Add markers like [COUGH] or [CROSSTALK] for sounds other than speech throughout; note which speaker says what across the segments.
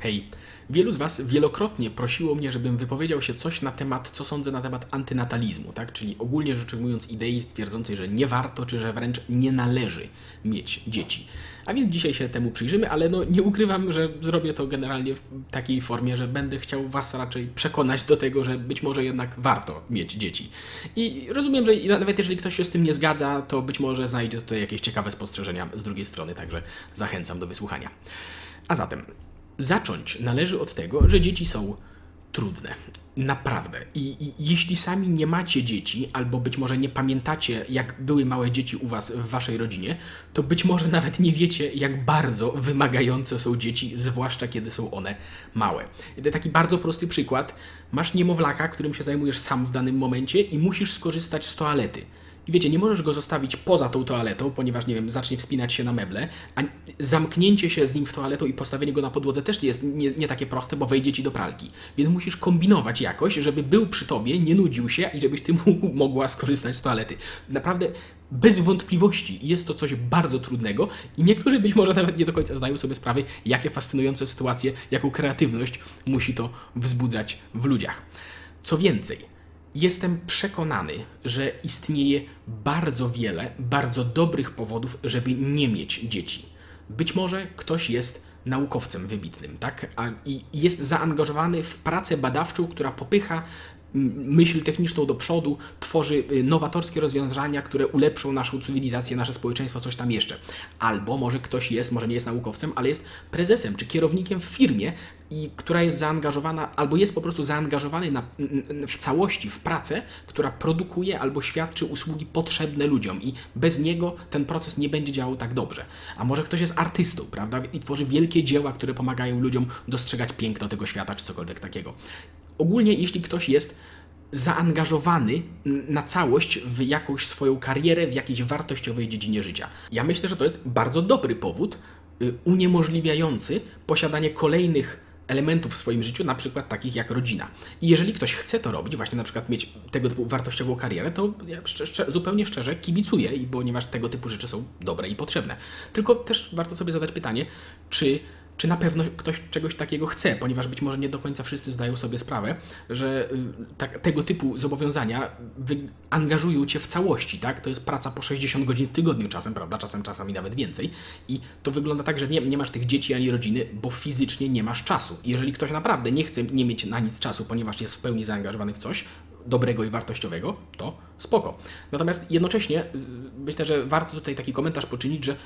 Speaker 1: Hej, wielu z Was wielokrotnie prosiło mnie, żebym wypowiedział się coś na temat, co sądzę na temat antynatalizmu, tak? Czyli ogólnie rzecz ujmując idei twierdzącej, że nie warto, czy że wręcz nie należy mieć dzieci. A więc dzisiaj się temu przyjrzymy, ale no nie ukrywam, że zrobię to generalnie w takiej formie, że będę chciał Was raczej przekonać do tego, że być może jednak warto mieć dzieci. I rozumiem, że nawet jeżeli ktoś się z tym nie zgadza, to być może znajdzie tutaj jakieś ciekawe spostrzeżenia z drugiej strony, także zachęcam do wysłuchania. A zatem, zacząć należy od tego, że dzieci są trudne. Naprawdę. I, I, jeśli sami nie macie dzieci, albo być może nie pamiętacie, jak były małe dzieci u was w waszej rodzinie, to być może nawet nie wiecie, jak bardzo wymagające są dzieci, zwłaszcza kiedy są one małe. Taki bardzo prosty przykład. Masz niemowlaka, którym się zajmujesz sam w danym momencie i musisz skorzystać z toalety. I wiecie, nie możesz go zostawić poza tą toaletą, ponieważ, nie wiem, zacznie wspinać się na meble, a zamknięcie się z nim w toaletą i postawienie go na podłodze też jest nie, nie takie proste, bo wejdzie ci do pralki. Więc musisz kombinować jakoś, żeby był przy tobie, nie nudził się i żebyś ty [LAUGHS] mógł, mogła skorzystać z toalety. Naprawdę bez wątpliwości jest to coś bardzo trudnego i niektórzy być może nawet nie do końca zdają sobie sprawy, jakie fascynujące sytuacje, jaką kreatywność musi to wzbudzać w ludziach. Co więcej, Jestem przekonany, że istnieje bardzo wiele bardzo dobrych powodów, żeby nie mieć dzieci. Być może ktoś jest naukowcem wybitnym, tak? A, I jest zaangażowany w pracę badawczą, która popycha myśl techniczną do przodu, tworzy y, nowatorskie rozwiązania, które ulepszą naszą cywilizację, nasze społeczeństwo, coś tam jeszcze. Albo może ktoś jest, może nie jest naukowcem, ale jest prezesem czy kierownikiem w firmie, i która jest zaangażowana, albo jest po prostu zaangażowany na, w całości w pracę, która produkuje albo świadczy usługi potrzebne ludziom i bez niego ten proces nie będzie działał tak dobrze. A może ktoś jest artystą, prawda, i tworzy wielkie dzieła, które pomagają ludziom dostrzegać piękno tego świata, czy cokolwiek takiego. Ogólnie, jeśli ktoś jest zaangażowany na całość w jakąś swoją karierę, w jakiejś wartościowej dziedzinie życia. Ja myślę, że to jest bardzo dobry powód y, uniemożliwiający posiadanie kolejnych elementów w swoim życiu, na przykład takich jak rodzina. I jeżeli ktoś chce to robić, właśnie na przykład mieć tego typu wartościową karierę, to ja zupełnie szczerze kibicuję, ponieważ tego typu rzeczy są dobre i potrzebne. Tylko też warto sobie zadać pytanie, czy czy na pewno ktoś czegoś takiego chce, ponieważ być może nie do końca wszyscy zdają sobie sprawę, że y, tak, tego typu zobowiązania angażują cię w całości, tak? To jest praca po 60 godzin w tygodniu czasem, prawda? Czasem, czasami nawet więcej. I to wygląda tak, że nie, nie masz tych dzieci ani rodziny, bo fizycznie nie masz czasu. I jeżeli ktoś naprawdę nie chce nie mieć na nic czasu, ponieważ jest w pełni zaangażowany w coś, dobrego i wartościowego, to spoko. Natomiast jednocześnie y, myślę, że warto tutaj taki komentarz poczynić, że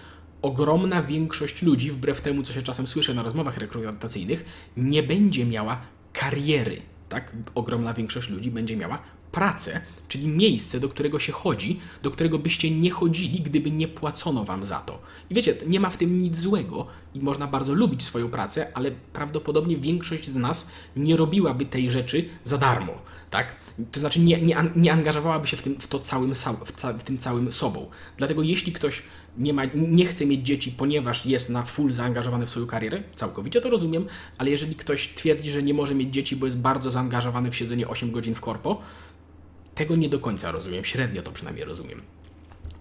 Speaker 1: ogromna większość ludzi, wbrew temu, co się czasem słyszy na rozmowach rekrutacyjnych, nie będzie miała kariery. Tak? Ogromna większość ludzi będzie miała pracę, czyli miejsce, do którego się chodzi, do którego byście nie chodzili, gdyby nie płacono wam za to. I wiecie, nie ma w tym nic złego i można bardzo lubić swoją pracę, ale prawdopodobnie większość z nas nie robiłaby tej rzeczy za darmo. Tak? To znaczy nie, nie, nie angażowałaby się w tym, w, to całym, w, ca, w tym całym sobą. Dlatego jeśli ktoś nie, ma, nie chce mieć dzieci, ponieważ jest na full zaangażowany w swoją karierę, całkowicie to rozumiem, ale jeżeli ktoś twierdzi, że nie może mieć dzieci, bo jest bardzo zaangażowany w siedzenie 8 godzin w korpo, tego nie do końca rozumiem, średnio to przynajmniej rozumiem.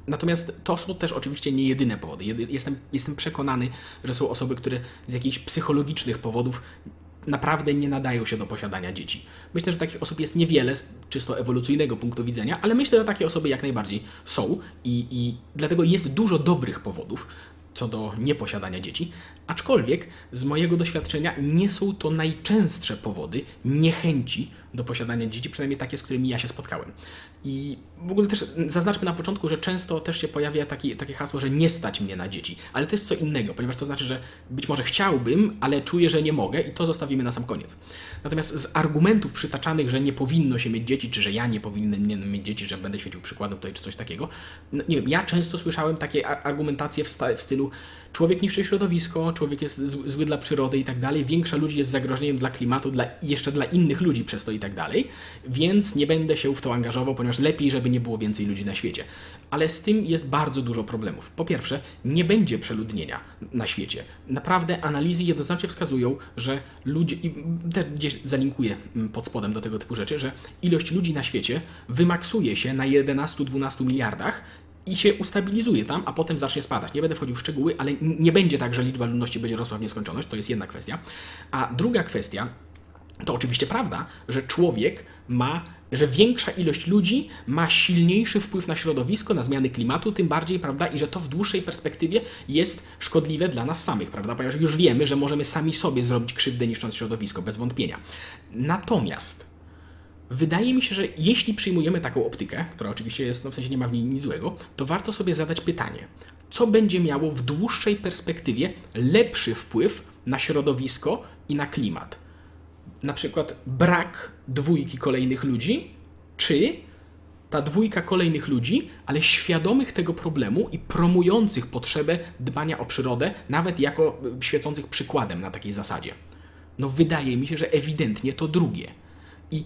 Speaker 1: Natomiast to są też oczywiście nie jedyne powody. Jestem, jestem przekonany, że są osoby, które z jakichś psychologicznych powodów naprawdę nie nadają się do posiadania dzieci. Myślę, że takich osób jest niewiele z czysto ewolucyjnego punktu widzenia, ale myślę, że takie osoby jak najbardziej są i, i dlatego jest dużo dobrych powodów co do nieposiadania dzieci, aczkolwiek z mojego doświadczenia nie są to najczęstsze powody niechęci do posiadania dzieci, przynajmniej takie, z którymi ja się spotkałem. I w ogóle też zaznaczmy na początku, że często też się pojawia taki, takie hasło, że nie stać mnie na dzieci, ale to jest co innego, ponieważ to znaczy, że być może chciałbym, ale czuję, że nie mogę i to zostawimy na sam koniec. Natomiast z argumentów przytaczanych, że nie powinno się mieć dzieci, czy że ja nie powinienem mieć dzieci, że będę świecił przykładem tutaj, czy coś takiego, no, nie wiem, ja często słyszałem takie argumentacje w, w stylu człowiek niszczy środowisko, człowiek jest zły dla przyrody i tak dalej, większa ludzi jest zagrożeniem dla klimatu, dla, jeszcze dla innych ludzi przez to i tak dalej, więc nie będę się w to angażował, ponieważ lepiej, żeby nie było więcej ludzi na świecie. Ale z tym jest bardzo dużo problemów. Po pierwsze, nie będzie przeludnienia na świecie. Naprawdę analizy jednoznacznie wskazują, że ludzie, i też gdzieś zalinkuję mm, pod spodem do tego typu rzeczy, że ilość ludzi na świecie wymaksuje się na 11-12 miliardach i się ustabilizuje tam, a potem zacznie spadać. Nie będę wchodził w szczegóły, ale nie będzie tak, że liczba ludności będzie rosła w nieskończoność. To jest jedna kwestia. A druga kwestia to oczywiście prawda, że człowiek ma, że większa ilość ludzi ma silniejszy wpływ na środowisko, na zmiany klimatu, tym bardziej, prawda, i że to w dłuższej perspektywie jest szkodliwe dla nas samych, prawda, ponieważ już wiemy, że możemy sami sobie zrobić krzywdę niszcząc środowisko, bez wątpienia. Natomiast wydaje mi się, że jeśli przyjmujemy taką optykę, która oczywiście jest, no w sensie nie ma w niej nic złego, to warto sobie zadać pytanie, co będzie miało w dłuższej perspektywie lepszy wpływ na środowisko i na klimat na przykład brak dwójki kolejnych ludzi, czy ta dwójka kolejnych ludzi, ale świadomych tego problemu i promujących potrzebę dbania o przyrodę, nawet jako świecących przykładem na takiej zasadzie. No, wydaje mi się, że ewidentnie to drugie. I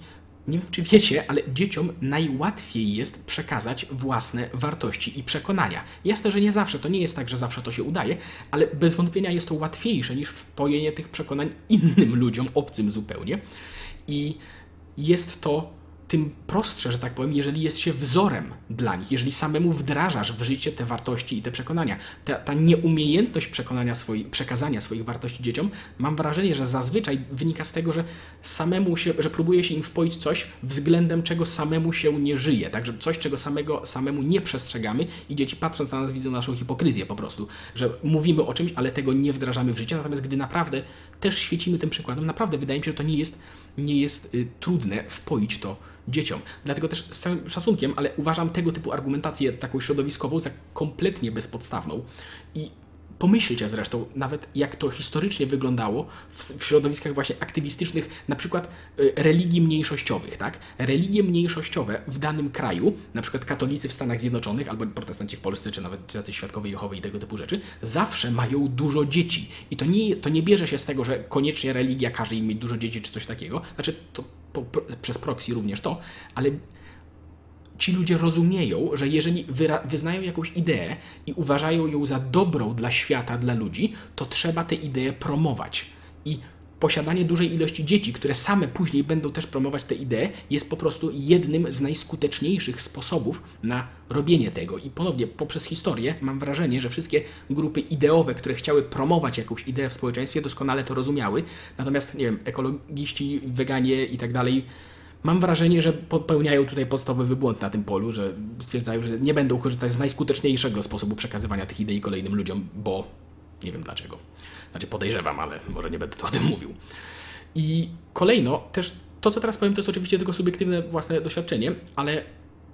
Speaker 1: nie wiem, czy wiecie, ale dzieciom najłatwiej jest przekazać własne wartości i przekonania. Jasne, że nie zawsze, to nie jest tak, że zawsze to się udaje, ale bez wątpienia jest to łatwiejsze niż wpojenie tych przekonań innym ludziom, obcym zupełnie. I jest to tym prostsze, że tak powiem, jeżeli jest się wzorem dla nich, jeżeli samemu wdrażasz w życie te wartości i te przekonania. Ta, ta nieumiejętność przekonania swoi, przekazania swoich wartości dzieciom, mam wrażenie, że zazwyczaj wynika z tego, że samemu się, że próbuje się im wpoić coś, względem czego samemu się nie żyje. Także coś, czego samego, samemu nie przestrzegamy i dzieci patrząc na nas widzą naszą hipokryzję po prostu, że mówimy o czymś, ale tego nie wdrażamy w życie, natomiast gdy naprawdę też świecimy tym przykładem, naprawdę wydaje mi się, że to nie jest, nie jest y, trudne wpoić to dzieciom. Dlatego też z całym szacunkiem, ale uważam tego typu argumentację taką środowiskową za kompletnie bezpodstawną i Pomyślcie zresztą nawet, jak to historycznie wyglądało w, środowiskach właśnie aktywistycznych, na przykład y, religii mniejszościowych, tak? Religie mniejszościowe w danym kraju, na przykład katolicy w Stanach Zjednoczonych, albo protestanci w Polsce, czy nawet jacyś świadkowie Jehowy i tego typu rzeczy, zawsze mają dużo dzieci. I to nie, to nie bierze się z tego, że koniecznie religia każe im mieć dużo dzieci, czy coś takiego. Znaczy, to po, przez proxy również to, ale ci ludzie rozumieją, że jeżeli wyznają jakąś ideę i uważają ją za dobrą dla świata, dla ludzi, to trzeba tę ideę promować. I posiadanie dużej ilości dzieci, które same później będą też promować tę ideę, jest po prostu jednym z najskuteczniejszych sposobów na robienie tego. I ponownie, poprzez historię mam wrażenie, że wszystkie grupy ideowe, które chciały promować jakąś ideę w społeczeństwie, doskonale to rozumiały. Natomiast, nie wiem, ekologiści, weganie i tak dalej Mam wrażenie, że popełniają tutaj podstawowy błąd na tym polu, że stwierdzają, że nie będą korzystać z najskuteczniejszego sposobu przekazywania tych idei kolejnym ludziom, bo nie wiem dlaczego. Znaczy podejrzewam, ale może nie będę tu o tym mówił. I kolejno, też to, co teraz powiem, to jest oczywiście tylko subiektywne własne doświadczenie, ale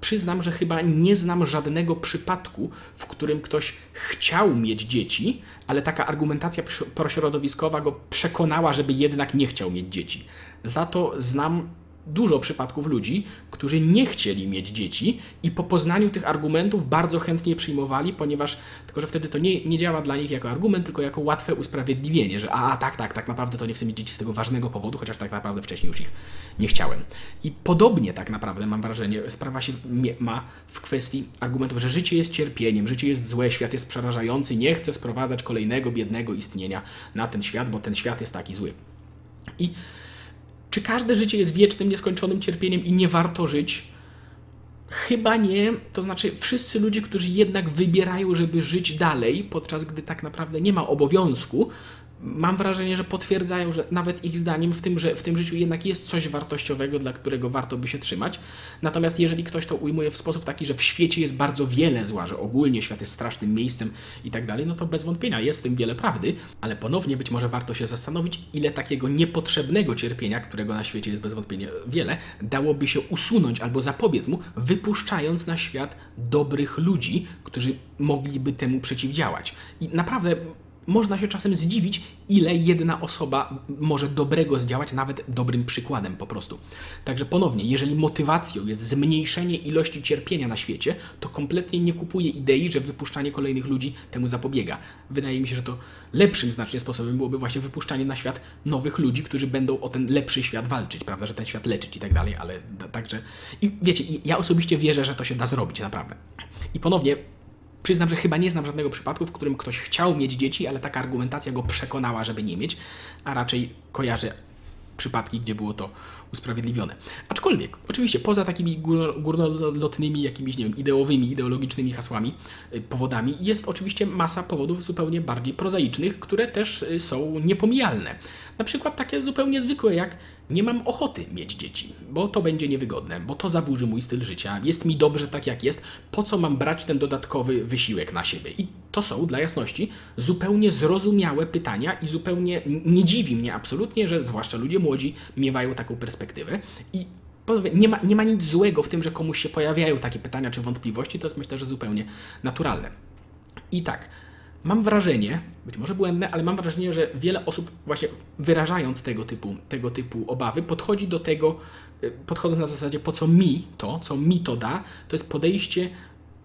Speaker 1: przyznam, że chyba nie znam żadnego przypadku, w którym ktoś chciał mieć dzieci, ale taka argumentacja prośrodowiskowa go przekonała, żeby jednak nie chciał mieć dzieci. Za to znam dużo przypadków ludzi, którzy nie chcieli mieć dzieci i po poznaniu tych argumentów bardzo chętnie przyjmowali, ponieważ tylko, że wtedy to nie, nie działa dla nich jako argument, tylko jako łatwe usprawiedliwienie, że a, tak, tak, tak naprawdę to nie chcę mieć dzieci z tego ważnego powodu, chociaż tak naprawdę wcześniej już ich nie chciałem. I podobnie tak naprawdę mam wrażenie, sprawa się ma w kwestii argumentów, że życie jest cierpieniem, życie jest złe, świat jest przerażający, nie chcę sprowadzać kolejnego biednego istnienia na ten świat, bo ten świat jest taki zły. I czy każde życie jest wiecznym, nieskończonym cierpieniem i nie warto żyć? Chyba nie. To znaczy, wszyscy ludzie, którzy jednak wybierają, żeby żyć dalej, podczas gdy tak naprawdę nie ma obowiązku, mam wrażenie, że potwierdzają, że nawet ich zdaniem w tym, że w tym życiu jednak jest coś wartościowego, dla którego warto by się trzymać. Natomiast jeżeli ktoś to ujmuje w sposób taki, że w świecie jest bardzo wiele zła, że ogólnie świat jest strasznym miejscem i tak dalej, no to bez wątpienia jest w tym wiele prawdy, ale ponownie być może warto się zastanowić, ile takiego niepotrzebnego cierpienia, którego na świecie jest bez wątpienia wiele, dałoby się usunąć albo zapobiec mu, wypuszczając na świat dobrych ludzi, którzy mogliby temu przeciwdziałać. I naprawdę można się czasem zdziwić, ile jedna osoba może dobrego zdziałać, nawet dobrym przykładem po prostu. Także ponownie, jeżeli motywacją jest zmniejszenie ilości cierpienia na świecie, to kompletnie nie kupuję idei, że wypuszczanie kolejnych ludzi temu zapobiega. Wydaje mi się, że to lepszym znacznie sposobem byłoby właśnie wypuszczanie na świat nowych ludzi, którzy będą o ten lepszy świat walczyć, prawda, że ten świat leczyć i tak dalej, ale także... I wiecie, ja osobiście wierzę, że to się da zrobić, naprawdę. I ponownie Przyznam, że chyba nie znam żadnego przypadku, w którym ktoś chciał mieć dzieci, ale taka argumentacja go przekonała, żeby nie mieć, a raczej kojarzę przypadki, gdzie było to usprawiedliwione. Aczkolwiek, oczywiście, poza takimi górnolotnymi, jakimiś, nie wiem, ideowymi, ideologicznymi hasłami, y, powodami, jest oczywiście masa powodów zupełnie bardziej prozaicznych, które też y, są niepomijalne. Na przykład takie zupełnie zwykłe, jak nie mam ochoty mieć dzieci, bo to będzie niewygodne, bo to zaburzy mój styl życia, jest mi dobrze tak jak jest, po co mam brać ten dodatkowy wysiłek na siebie? I to są, dla jasności, zupełnie zrozumiałe pytania i zupełnie nie dziwi mnie absolutnie, że zwłaszcza ludzie młodzi miewają taką perspektywę i nie ma, nie ma nic złego w tym, że komuś się pojawiają takie pytania czy wątpliwości, to jest myślę, że zupełnie naturalne. I tak, mam wrażenie, być może błędne, ale mam wrażenie, że wiele osób właśnie wyrażając tego typu, tego typu obawy, podchodzi do tego, y, podchodząc na zasadzie, po co mi to, co mi to da, to jest podejście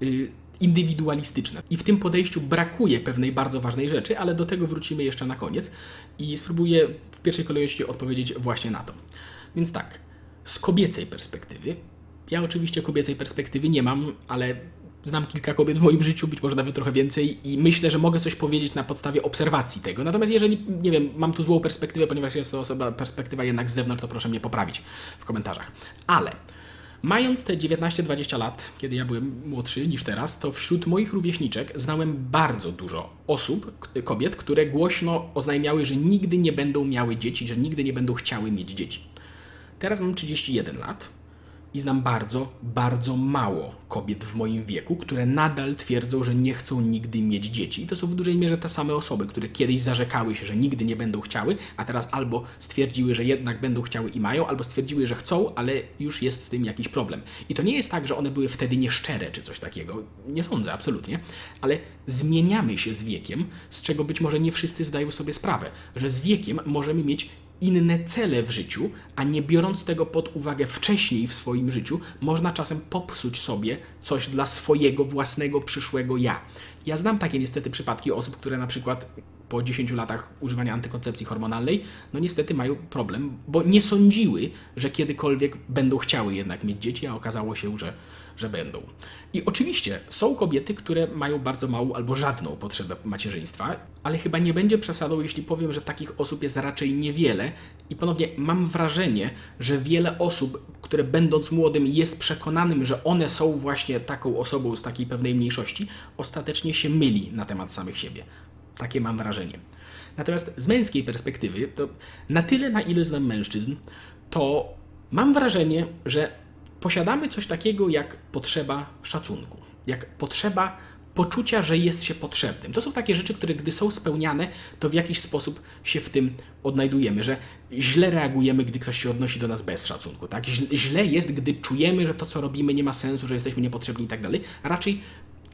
Speaker 1: y, indywidualistyczne. I w tym podejściu brakuje pewnej bardzo ważnej rzeczy, ale do tego wrócimy jeszcze na koniec i spróbuję w pierwszej kolejności odpowiedzieć właśnie na to. Więc tak, z kobiecej perspektywy, ja oczywiście kobiecej perspektywy nie mam, ale znam kilka kobiet w moim życiu, być może nawet trochę więcej i myślę, że mogę coś powiedzieć na podstawie obserwacji tego. Natomiast jeżeli, nie wiem, mam tu złą perspektywę, ponieważ jest to osoba, perspektywa jednak z zewnątrz, to proszę mnie poprawić w komentarzach. Ale Mając te 19-20 lat, kiedy ja byłem młodszy niż teraz, to wśród moich rówieśniczek znałem bardzo dużo osób, kobiet, które głośno oznajmiały, że nigdy nie będą miały dzieci, że nigdy nie będą chciały mieć dzieci. Teraz mam 31 lat i znam bardzo, bardzo mało kobiet w moim wieku, które nadal twierdzą, że nie chcą nigdy mieć dzieci. I to są w dużej mierze te same osoby, które kiedyś zarzekały się, że nigdy nie będą chciały, a teraz albo stwierdziły, że jednak będą chciały i mają, albo stwierdziły, że chcą, ale już jest z tym jakiś problem. I to nie jest tak, że one były wtedy nieszczere czy coś takiego. Nie sądzę, absolutnie. Ale zmieniamy się z wiekiem, z czego być może nie wszyscy zdają sobie sprawę, że z wiekiem możemy mieć inne cele w życiu, a nie biorąc tego pod uwagę wcześniej w swoim życiu, można czasem popsuć sobie coś dla swojego własnego przyszłego ja. Ja znam takie niestety przypadki osób, które na przykład po 10 latach używania antykoncepcji hormonalnej, no niestety mają problem, bo nie sądziły, że kiedykolwiek będą chciały jednak mieć dzieci, a okazało się, że że będą. I oczywiście są kobiety, które mają bardzo małą albo żadną potrzebę macierzyństwa, ale chyba nie będzie przesadą, jeśli powiem, że takich osób jest raczej niewiele. I ponownie mam wrażenie, że wiele osób, które będąc młodym jest przekonanym, że one są właśnie taką osobą z takiej pewnej mniejszości, ostatecznie się myli na temat samych siebie. Takie mam wrażenie. Natomiast z męskiej perspektywy, to na tyle, na ile znam mężczyzn, to mam wrażenie, że posiadamy coś takiego jak potrzeba szacunku, jak potrzeba poczucia, że jest się potrzebnym. To są takie rzeczy, które gdy są spełniane, to w jakiś sposób się w tym odnajdujemy, że źle reagujemy, gdy ktoś się odnosi do nas bez szacunku. Tak? Źle jest, gdy czujemy, że to, co robimy, nie ma sensu, że jesteśmy niepotrzebni i tak dalej. Raczej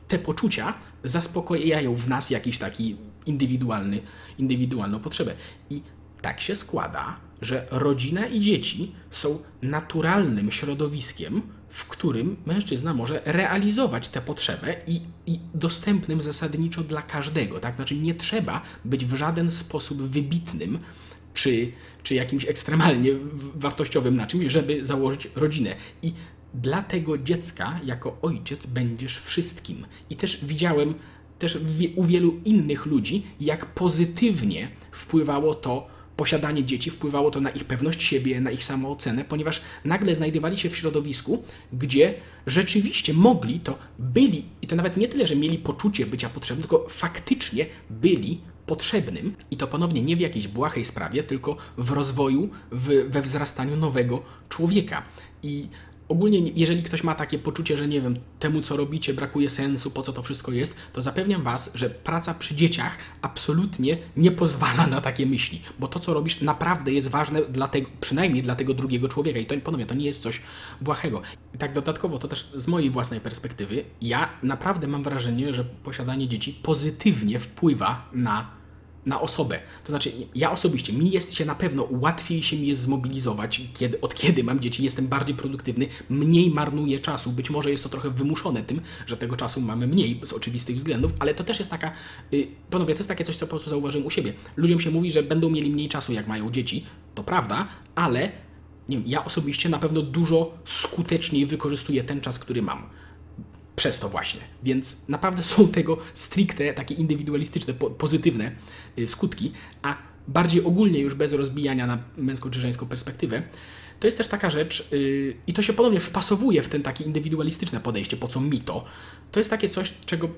Speaker 1: te poczucia zaspokajają w nas jakiś taki indywidualny, indywidualną potrzebę. I tak się składa, że rodzina i dzieci są naturalnym środowiskiem, w którym mężczyzna może realizować tę potrzebę i, i dostępnym zasadniczo dla każdego. Tak? Znaczy nie trzeba być w żaden sposób wybitnym czy, czy jakimś ekstremalnie wartościowym na czymś, żeby założyć rodzinę. I dla tego dziecka jako ojciec będziesz wszystkim. I też widziałem też u wielu innych ludzi, jak pozytywnie wpływało to posiadanie dzieci wpływało to na ich pewność siebie, na ich samoocenę, ponieważ nagle znajdowali się w środowisku, gdzie rzeczywiście mogli, to byli, i to nawet nie tyle, że mieli poczucie bycia potrzebnym, tylko faktycznie byli potrzebnym i to ponownie nie w jakiejś błahej sprawie, tylko w rozwoju, w, we wzrastaniu nowego człowieka. I ogólnie, jeżeli ktoś ma takie poczucie, że nie wiem, temu co robicie brakuje sensu, po co to wszystko jest, to zapewniam Was, że praca przy dzieciach absolutnie nie pozwala na takie myśli, bo to co robisz naprawdę jest ważne dla tego, przynajmniej dla tego drugiego człowieka i to ponownie to nie jest coś błahego. I tak dodatkowo, to też z mojej własnej perspektywy, ja naprawdę mam wrażenie, że posiadanie dzieci pozytywnie wpływa na na osobę. To znaczy, ja osobiście, mi jest się na pewno łatwiej się mi jest zmobilizować, kiedy, od kiedy mam dzieci, jestem bardziej produktywny, mniej marnuję czasu. Być może jest to trochę wymuszone tym, że tego czasu mamy mniej z oczywistych względów, ale to też jest taka, yy, panowie, to jest takie coś, co po prostu zauważyłem u siebie. Ludziom się mówi, że będą mieli mniej czasu, jak mają dzieci. To prawda, ale nie wiem, ja osobiście na pewno dużo skuteczniej wykorzystuję ten czas, który mam przez to właśnie. Więc naprawdę są tego stricte takie indywidualistyczne, po, pozytywne y, skutki, a bardziej ogólnie już bez rozbijania na męską czy żeńską perspektywę, to jest też taka rzecz, yy, i to się ponownie wpasowuje w ten taki indywidualistyczne podejście, po co mi to. To jest takie coś, czego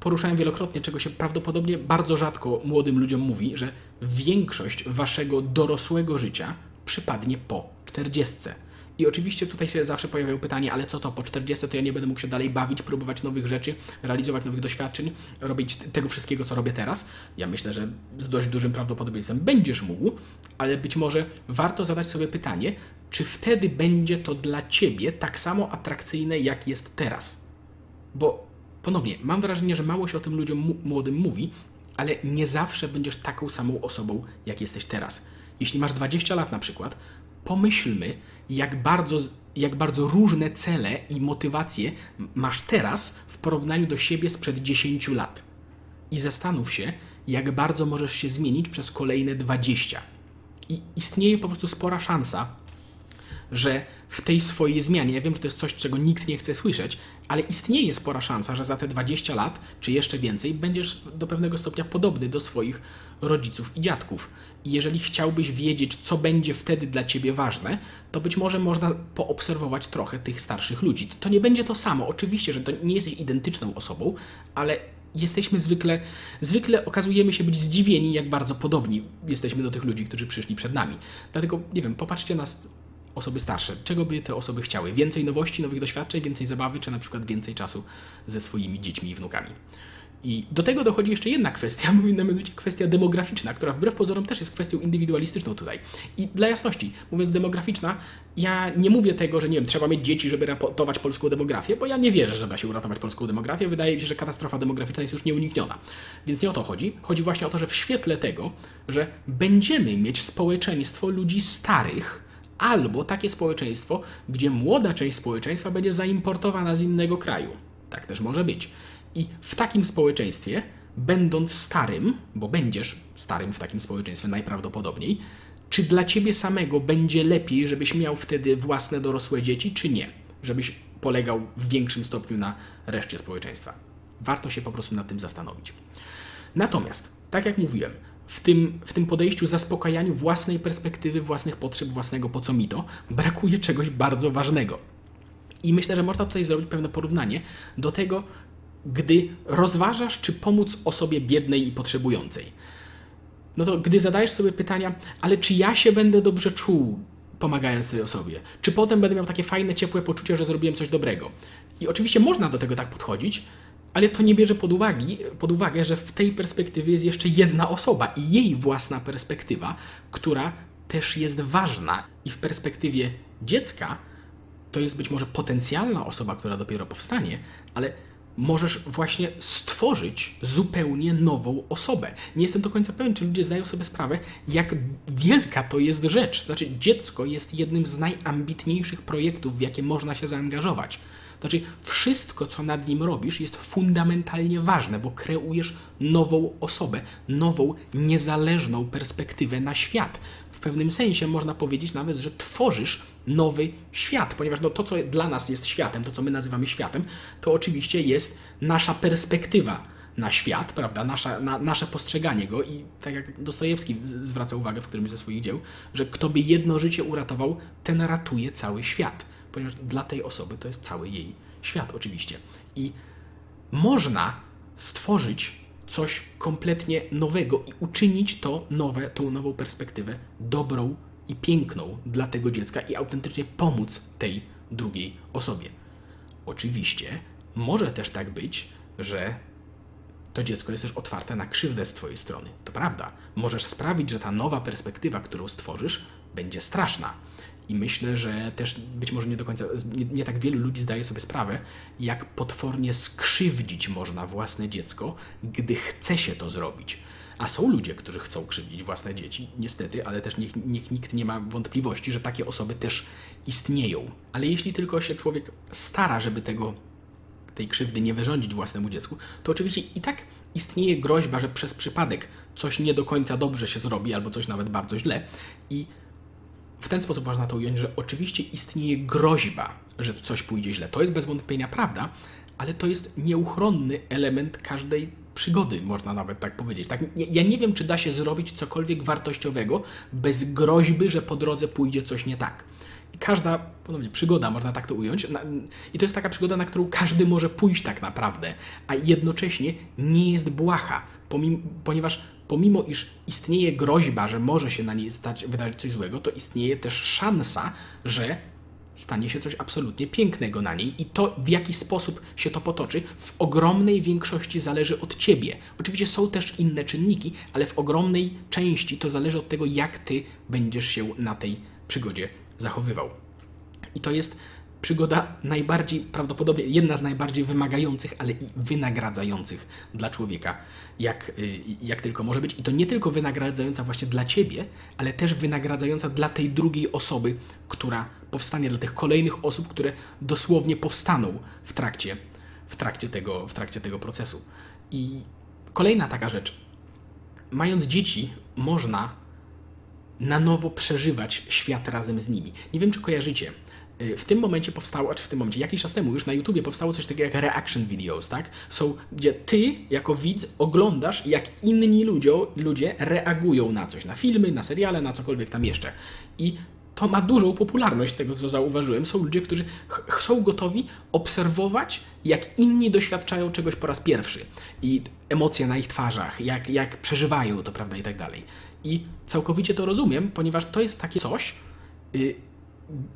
Speaker 1: poruszałem wielokrotnie, czego się prawdopodobnie bardzo rzadko młodym ludziom mówi, że większość waszego dorosłego życia przypadnie po 40. I oczywiście tutaj się zawsze pojawiają pytanie, ale co to po 40 to ja nie będę mógł się dalej bawić, próbować nowych rzeczy, realizować nowych doświadczeń, robić tego wszystkiego, co robię teraz. Ja myślę, że z dość dużym prawdopodobieństwem będziesz mógł, ale być może warto zadać sobie pytanie, czy wtedy będzie to dla ciebie tak samo atrakcyjne, jak jest teraz. Bo ponownie, mam wrażenie, że mało się o tym ludziom młodym mówi, ale nie zawsze będziesz taką samą osobą, jak jesteś teraz. Jeśli masz 20 lat na przykład, pomyślmy, jak bardzo, jak bardzo różne cele i motywacje masz teraz w porównaniu do siebie sprzed 10 lat. I zastanów się, jak bardzo możesz się zmienić przez kolejne 20. I istnieje po prostu spora szansa, że w tej swojej zmianie, ja wiem, że to jest coś, czego nikt nie chce słyszeć, ale istnieje spora szansa, że za te 20 lat, czy jeszcze więcej, będziesz do pewnego stopnia podobny do swoich rodziców i dziadków. I jeżeli chciałbyś wiedzieć, co będzie wtedy dla ciebie ważne, to być może można poobserwować trochę tych starszych ludzi. To nie będzie to samo. Oczywiście, że to nie jesteś identyczną osobą, ale jesteśmy zwykle, zwykle okazujemy się być zdziwieni, jak bardzo podobni jesteśmy do tych ludzi, którzy przyszli przed nami. Dlatego, nie wiem, popatrzcie na osoby starsze. Czego by te osoby chciały? Więcej nowości, nowych doświadczeń, więcej zabawy, czy na przykład więcej czasu ze swoimi dziećmi i wnukami? I do tego dochodzi jeszcze jedna kwestia, [LAUGHS] mianowicie kwestia demograficzna, która wbrew pozorom też jest kwestią indywidualistyczną tutaj. I dla jasności, mówiąc demograficzna, ja nie mówię tego, że nie wiem, trzeba mieć dzieci, żeby ratować polską demografię, bo ja nie wierzę, że da się uratować polską demografię. Wydaje mi się, że katastrofa demograficzna jest już nieunikniona. Więc nie o to chodzi. Chodzi właśnie o to, że w świetle tego, że będziemy mieć społeczeństwo ludzi starych, albo takie społeczeństwo, gdzie młoda część społeczeństwa będzie zaimportowana z innego kraju. Tak też może być. I w takim społeczeństwie, będąc starym, bo będziesz starym w takim społeczeństwie najprawdopodobniej, czy dla ciebie samego będzie lepiej, żebyś miał wtedy własne dorosłe dzieci, czy nie? Żebyś polegał w większym stopniu na reszcie społeczeństwa. Warto się po prostu nad tym zastanowić. Natomiast, tak jak mówiłem, w tym, w tym podejściu, zaspokajaniu własnej perspektywy, własnych potrzeb, własnego po co mi to, brakuje czegoś bardzo ważnego. I myślę, że można tutaj zrobić pewne porównanie do tego, gdy rozważasz, czy pomóc osobie biednej i potrzebującej. No to gdy zadajesz sobie pytania, ale czy ja się będę dobrze czuł, pomagając tej osobie? Czy potem będę miał takie fajne, ciepłe poczucie, że zrobiłem coś dobrego? I oczywiście można do tego tak podchodzić, ale to nie bierze pod, uwagi, pod uwagę, że w tej perspektywie jest jeszcze jedna osoba i jej własna perspektywa, która też jest ważna. I w perspektywie dziecka to jest być może potencjalna osoba, która dopiero powstanie, ale możesz właśnie stworzyć zupełnie nową osobę. Nie jestem do końca pewien, czy ludzie zdają sobie sprawę, jak wielka to jest rzecz. Znaczy, dziecko jest jednym z najambitniejszych projektów, w jakie można się zaangażować. Znaczy, wszystko, co nad nim robisz, jest fundamentalnie ważne, bo kreujesz nową osobę, nową, niezależną perspektywę na świat. W pewnym sensie można powiedzieć nawet, że tworzysz nowy świat, ponieważ no, to, co dla nas jest światem, to, co my nazywamy światem, to oczywiście jest nasza perspektywa na świat, prawda, Nasza, na, nasze postrzeganie go. I tak jak Dostojewski zwraca uwagę w którymś ze swoich dzieł, że kto by jedno życie uratował, ten ratuje cały świat ponieważ dla tej osoby to jest cały jej świat, oczywiście. I można stworzyć coś kompletnie nowego i uczynić to nowe, tą nową perspektywę dobrą i piękną dla tego dziecka i autentycznie pomóc tej drugiej osobie. Oczywiście może też tak być, że to dziecko jest też otwarte na krzywdę z Twojej strony. To prawda. Możesz sprawić, że ta nowa perspektywa, którą stworzysz, będzie straszna i myślę, że też być może nie do końca, nie, nie, tak wielu ludzi zdaje sobie sprawę, jak potwornie skrzywdzić można własne dziecko, gdy chce się to zrobić. A są ludzie, którzy chcą krzywdzić własne dzieci, niestety, ale też niech, nikt nie ma wątpliwości, że takie osoby też istnieją. Ale jeśli tylko się człowiek stara, żeby tego, tej krzywdy nie wyrządzić własnemu dziecku, to oczywiście i tak istnieje groźba, że przez przypadek coś nie do końca dobrze się zrobi, albo coś nawet bardzo źle. I w ten sposób można to ująć, że oczywiście istnieje groźba, że coś pójdzie źle. To jest bez wątpienia prawda, ale to jest nieuchronny element każdej przygody, można nawet tak powiedzieć. Tak, ja nie wiem, czy da się zrobić cokolwiek wartościowego bez groźby, że po drodze pójdzie coś nie tak. Każda, ponownie, przygoda, można tak to ująć, i to jest taka przygoda, na którą każdy może pójść tak naprawdę, a jednocześnie nie jest błaha, pomimo, ponieważ pomimo iż istnieje groźba, że może się na niej stać, wydarzyć coś złego, to istnieje też szansa, że stanie się coś absolutnie pięknego na niej i to, w jaki sposób się to potoczy, w ogromnej większości zależy od ciebie. Oczywiście są też inne czynniki, ale w ogromnej części to zależy od tego, jak ty będziesz się na tej przygodzie zachowywał. I to jest przygoda najbardziej, prawdopodobnie jedna z najbardziej wymagających, ale i wynagradzających dla człowieka, jak, y, jak tylko może być. I to nie tylko wynagradzająca właśnie dla ciebie, ale też wynagradzająca dla tej drugiej osoby, która powstanie, dla tych kolejnych osób, które dosłownie powstaną w trakcie, w trakcie, tego, w trakcie tego procesu. I kolejna taka rzecz. Mając dzieci, można na nowo przeżywać świat razem z nimi. Nie wiem, czy kojarzycie. Y, w tym momencie powstało, czy w tym momencie, jakiś czas temu już na YouTubie powstało coś takiego jak reaction videos, tak? Są, gdzie ty jako widz oglądasz, jak inni ludzie, ludzie reagują na coś, na filmy, na seriale, na cokolwiek tam jeszcze. I to ma dużą popularność z tego, co zauważyłem. Są ludzie, którzy są gotowi obserwować, jak inni doświadczają czegoś po raz pierwszy i emocje na ich twarzach, jak, jak przeżywają to, prawda, i tak dalej. I całkowicie to rozumiem, ponieważ to jest takie coś, y,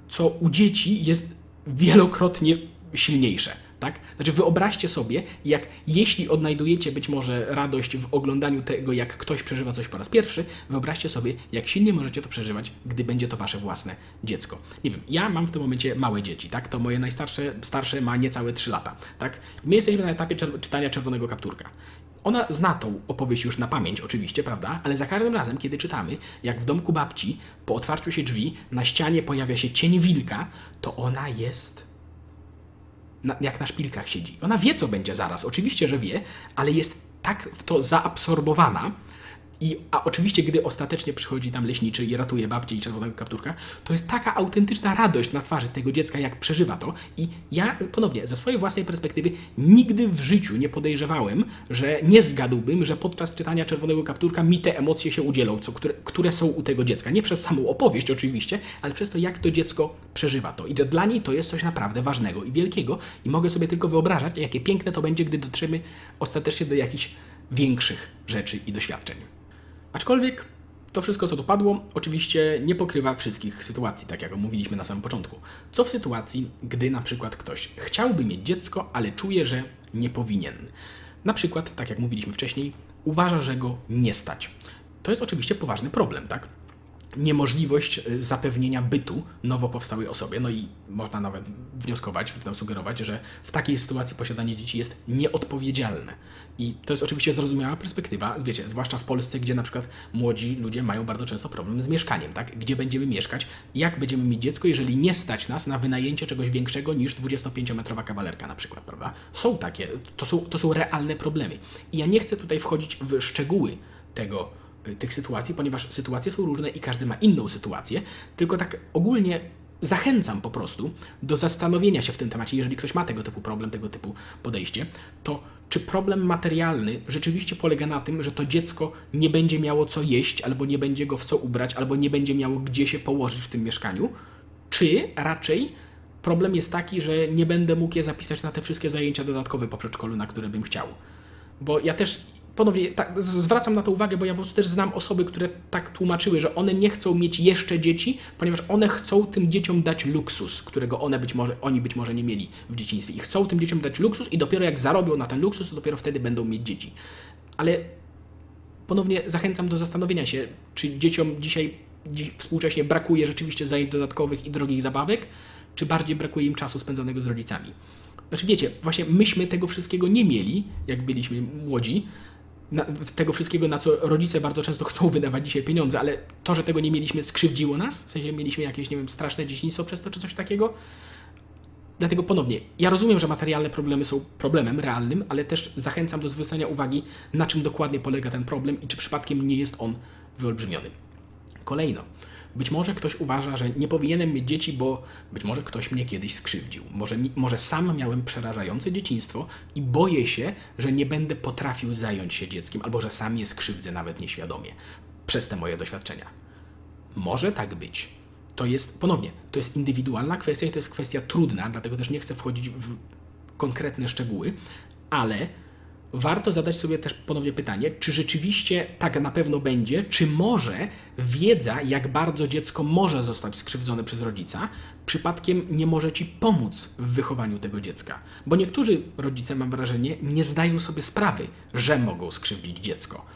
Speaker 1: co u dzieci jest wielokrotnie silniejsze. Tak? Znaczy wyobraźcie sobie, jak jeśli odnajdujecie być może radość w oglądaniu tego, jak ktoś przeżywa coś po raz pierwszy, wyobraźcie sobie, jak silnie możecie to przeżywać, gdy będzie to wasze własne dziecko. Nie wiem, ja mam w tym momencie małe dzieci, tak? To moje najstarsze starsze ma niecałe 3 lata, tak? My jesteśmy na etapie czytania Czerwonego Kapturka. Ona zna tą opowieść już na pamięć, oczywiście, prawda? Ale za każdym razem, kiedy czytamy, jak w domku babci, po otwarciu się drzwi, na ścianie pojawia się cień wilka, to ona jest. Na, jak na szpilkach siedzi. Ona wie, co będzie zaraz, oczywiście, że wie, ale jest tak w to zaabsorbowana, i, a oczywiście, gdy ostatecznie przychodzi tam leśniczy i ratuje babcię i czerwonego kapturka, to jest taka autentyczna radość na twarzy tego dziecka, jak przeżywa to. I ja ponownie, ze swojej własnej perspektywy, nigdy w życiu nie podejrzewałem, że nie zgadłbym, że podczas czytania czerwonego kapturka mi te emocje się udzielą, co, które, które są u tego dziecka. Nie przez samą opowieść oczywiście, ale przez to, jak to dziecko przeżywa to. I że dla niej to jest coś naprawdę ważnego i wielkiego. I mogę sobie tylko wyobrażać, jakie piękne to będzie, gdy dotrzemy ostatecznie do jakichś większych rzeczy i doświadczeń. Aczkolwiek to wszystko, co tu padło, oczywiście nie pokrywa wszystkich sytuacji, tak jak mówiliśmy na samym początku. Co w sytuacji, gdy na przykład ktoś chciałby mieć dziecko, ale czuje, że nie powinien? Na przykład, tak jak mówiliśmy wcześniej, uważa, że go nie stać. To jest oczywiście poważny problem, tak? Niemożliwość y, zapewnienia bytu nowo powstałej osobie. No i można nawet wnioskować, sugerować, że w takiej sytuacji posiadanie dzieci jest nieodpowiedzialne. I to jest oczywiście zrozumiała perspektywa, wiecie, zwłaszcza w Polsce, gdzie na przykład młodzi ludzie mają bardzo często problem z mieszkaniem, tak? Gdzie będziemy mieszkać, jak będziemy mieć dziecko, jeżeli nie stać nas na wynajęcie czegoś większego niż 25-metrowa kawalerka na przykład, prawda? Są takie, to są, to są realne problemy. I ja nie chcę tutaj wchodzić w szczegóły tego, tych sytuacji, ponieważ sytuacje są różne i każdy ma inną sytuację, tylko tak ogólnie zachęcam po prostu do zastanowienia się w tym temacie, jeżeli ktoś ma tego typu problem, tego typu podejście, to czy problem materialny rzeczywiście polega na tym, że to dziecko nie będzie miało co jeść, albo nie będzie go w co ubrać, albo nie będzie miało gdzie się położyć w tym mieszkaniu, czy raczej problem jest taki, że nie będę mógł je zapisać na te wszystkie zajęcia dodatkowe po przedszkolu, na które bym chciał. Bo ja też ponownie tak, zwracam na to uwagę, bo ja po prostu też znam osoby, które tak tłumaczyły, że one nie chcą mieć jeszcze dzieci, ponieważ one chcą tym dzieciom dać luksus, którego one być może, oni być może nie mieli w dzieciństwie. I chcą tym dzieciom dać luksus i dopiero jak zarobią na ten luksus, to dopiero wtedy będą mieć dzieci. Ale ponownie zachęcam do zastanowienia się, czy dzieciom dzisiaj dziś współcześnie brakuje rzeczywiście zajęć dodatkowych i drogich zabawek, czy bardziej brakuje im czasu spędzonego z rodzicami. Znaczy wiecie, właśnie myśmy tego wszystkiego nie mieli, jak byliśmy młodzi, na, tego wszystkiego, na co rodzice bardzo często chcą wydawać dzisiaj pieniądze, ale to, że tego nie mieliśmy, skrzywdziło nas, w sensie mieliśmy jakieś, nie wiem, straszne dzieciństwo przez to, czy coś takiego. Dlatego ponownie, ja rozumiem, że materialne problemy są problemem realnym, ale też zachęcam do zwrócenia uwagi, na czym dokładnie polega ten problem i czy przypadkiem nie jest on wyolbrzymiony. Kolejno, Być może ktoś uważa, że nie powinienem mieć dzieci, bo być może ktoś mnie kiedyś skrzywdził. Może, może sam miałem przerażające dzieciństwo i boję się, że nie będę potrafił zająć się dzieckiem, albo że sam je skrzywdzę nawet nieświadomie przez te moje doświadczenia. Może tak być. To jest, ponownie, to jest indywidualna kwestia i to jest kwestia trudna, dlatego też nie chcę wchodzić w konkretne szczegóły, ale warto zadać sobie też ponownie pytanie, czy rzeczywiście tak na pewno będzie, czy może wiedza, jak bardzo dziecko może zostać skrzywdzone przez rodzica, przypadkiem nie może ci pomóc w wychowaniu tego dziecka. Bo niektórzy rodzice, mam wrażenie, nie zdają sobie sprawy, że mogą skrzywdzić dziecko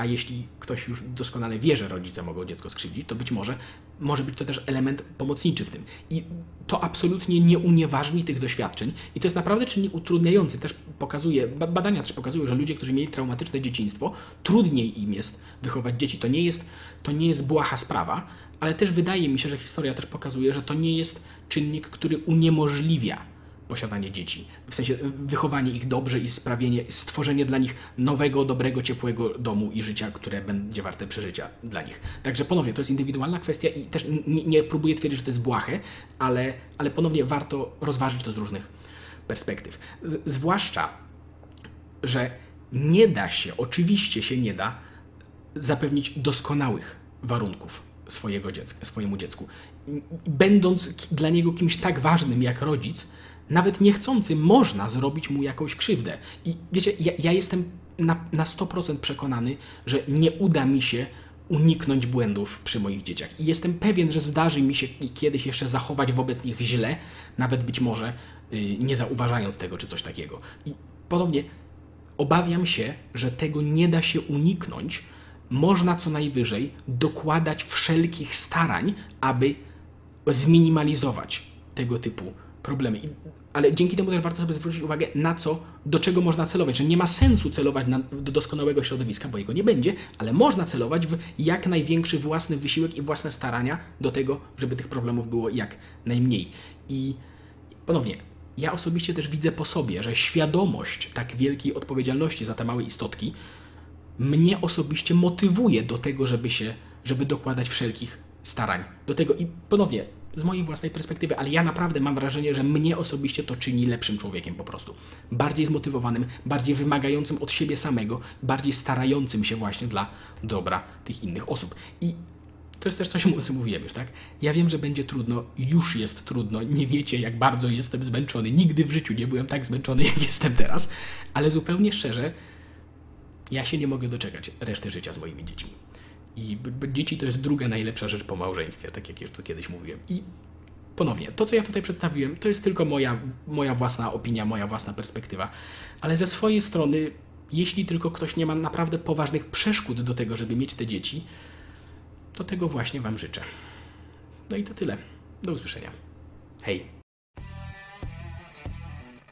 Speaker 1: a jeśli ktoś już doskonale wie, że rodzice mogą dziecko skrzywdzić, to być może może być to też element pomocniczy w tym. I to absolutnie nie unieważni tych doświadczeń i to jest naprawdę czynnik utrudniający. Też pokazuje, badania też pokazują, że ludzie, którzy mieli traumatyczne dzieciństwo, trudniej im jest wychować dzieci. To nie jest, to nie jest błaha sprawa, ale też wydaje mi się, że historia też pokazuje, że to nie jest czynnik, który uniemożliwia posiadanie dzieci. W sensie wychowanie ich dobrze i sprawienie, stworzenie dla nich nowego, dobrego, ciepłego domu i życia, które będzie warte przeżycia dla nich. Także ponownie, to jest indywidualna kwestia i też nie, nie próbuję twierdzić, że to jest błahe, ale, ale ponownie warto rozważyć to z różnych perspektyw. Z, zwłaszcza, że nie da się, oczywiście się nie da, zapewnić doskonałych warunków swojego dziecka, swojemu dziecku. Będąc dla niego kimś tak ważnym jak rodzic, nawet niechcący można zrobić mu jakąś krzywdę. I wiecie, ja, ja jestem na, na 100% przekonany, że nie uda mi się uniknąć błędów przy moich dzieciach. I jestem pewien, że zdarzy mi się kiedyś jeszcze zachować wobec nich źle, nawet być może yy, nie zauważając tego czy coś takiego. I podobnie obawiam się, że tego nie da się uniknąć. Można co najwyżej dokładać wszelkich starań, aby zminimalizować tego typu problemy. I, ale dzięki temu też warto sobie zwrócić uwagę na co, do czego można celować. Że nie ma sensu celować na, do doskonałego środowiska, bo jego nie będzie, ale można celować w jak największy własny wysiłek i własne starania do tego, żeby tych problemów było jak najmniej. I ponownie, ja osobiście też widzę po sobie, że świadomość tak wielkiej odpowiedzialności za te małe istotki mnie osobiście motywuje do tego, żeby się, żeby dokładać wszelkich starań. Do tego i ponownie, z mojej własnej perspektywy, ale ja naprawdę mam wrażenie, że mnie osobiście to czyni lepszym człowiekiem po prostu. Bardziej zmotywowanym, bardziej wymagającym od siebie samego, bardziej starającym się właśnie dla dobra tych innych osób. I to jest też coś, o czym mówiłem już, tak? Ja wiem, że będzie trudno, już jest trudno, nie wiecie, jak bardzo jestem zmęczony. Nigdy w życiu nie byłem tak zmęczony, jak jestem teraz, ale zupełnie szczerze, ja się nie mogę doczekać reszty życia z moimi dziećmi. I dzieci to jest druga najlepsza rzecz po małżeństwie, tak jak już tu kiedyś mówiłem. I ponownie, to co ja tutaj przedstawiłem, to jest tylko moja, moja własna opinia, moja własna perspektywa. Ale ze swojej strony, jeśli tylko ktoś nie ma naprawdę poważnych przeszkód do tego, żeby mieć te dzieci, to tego właśnie Wam życzę. No i to tyle. Do usłyszenia. Hej!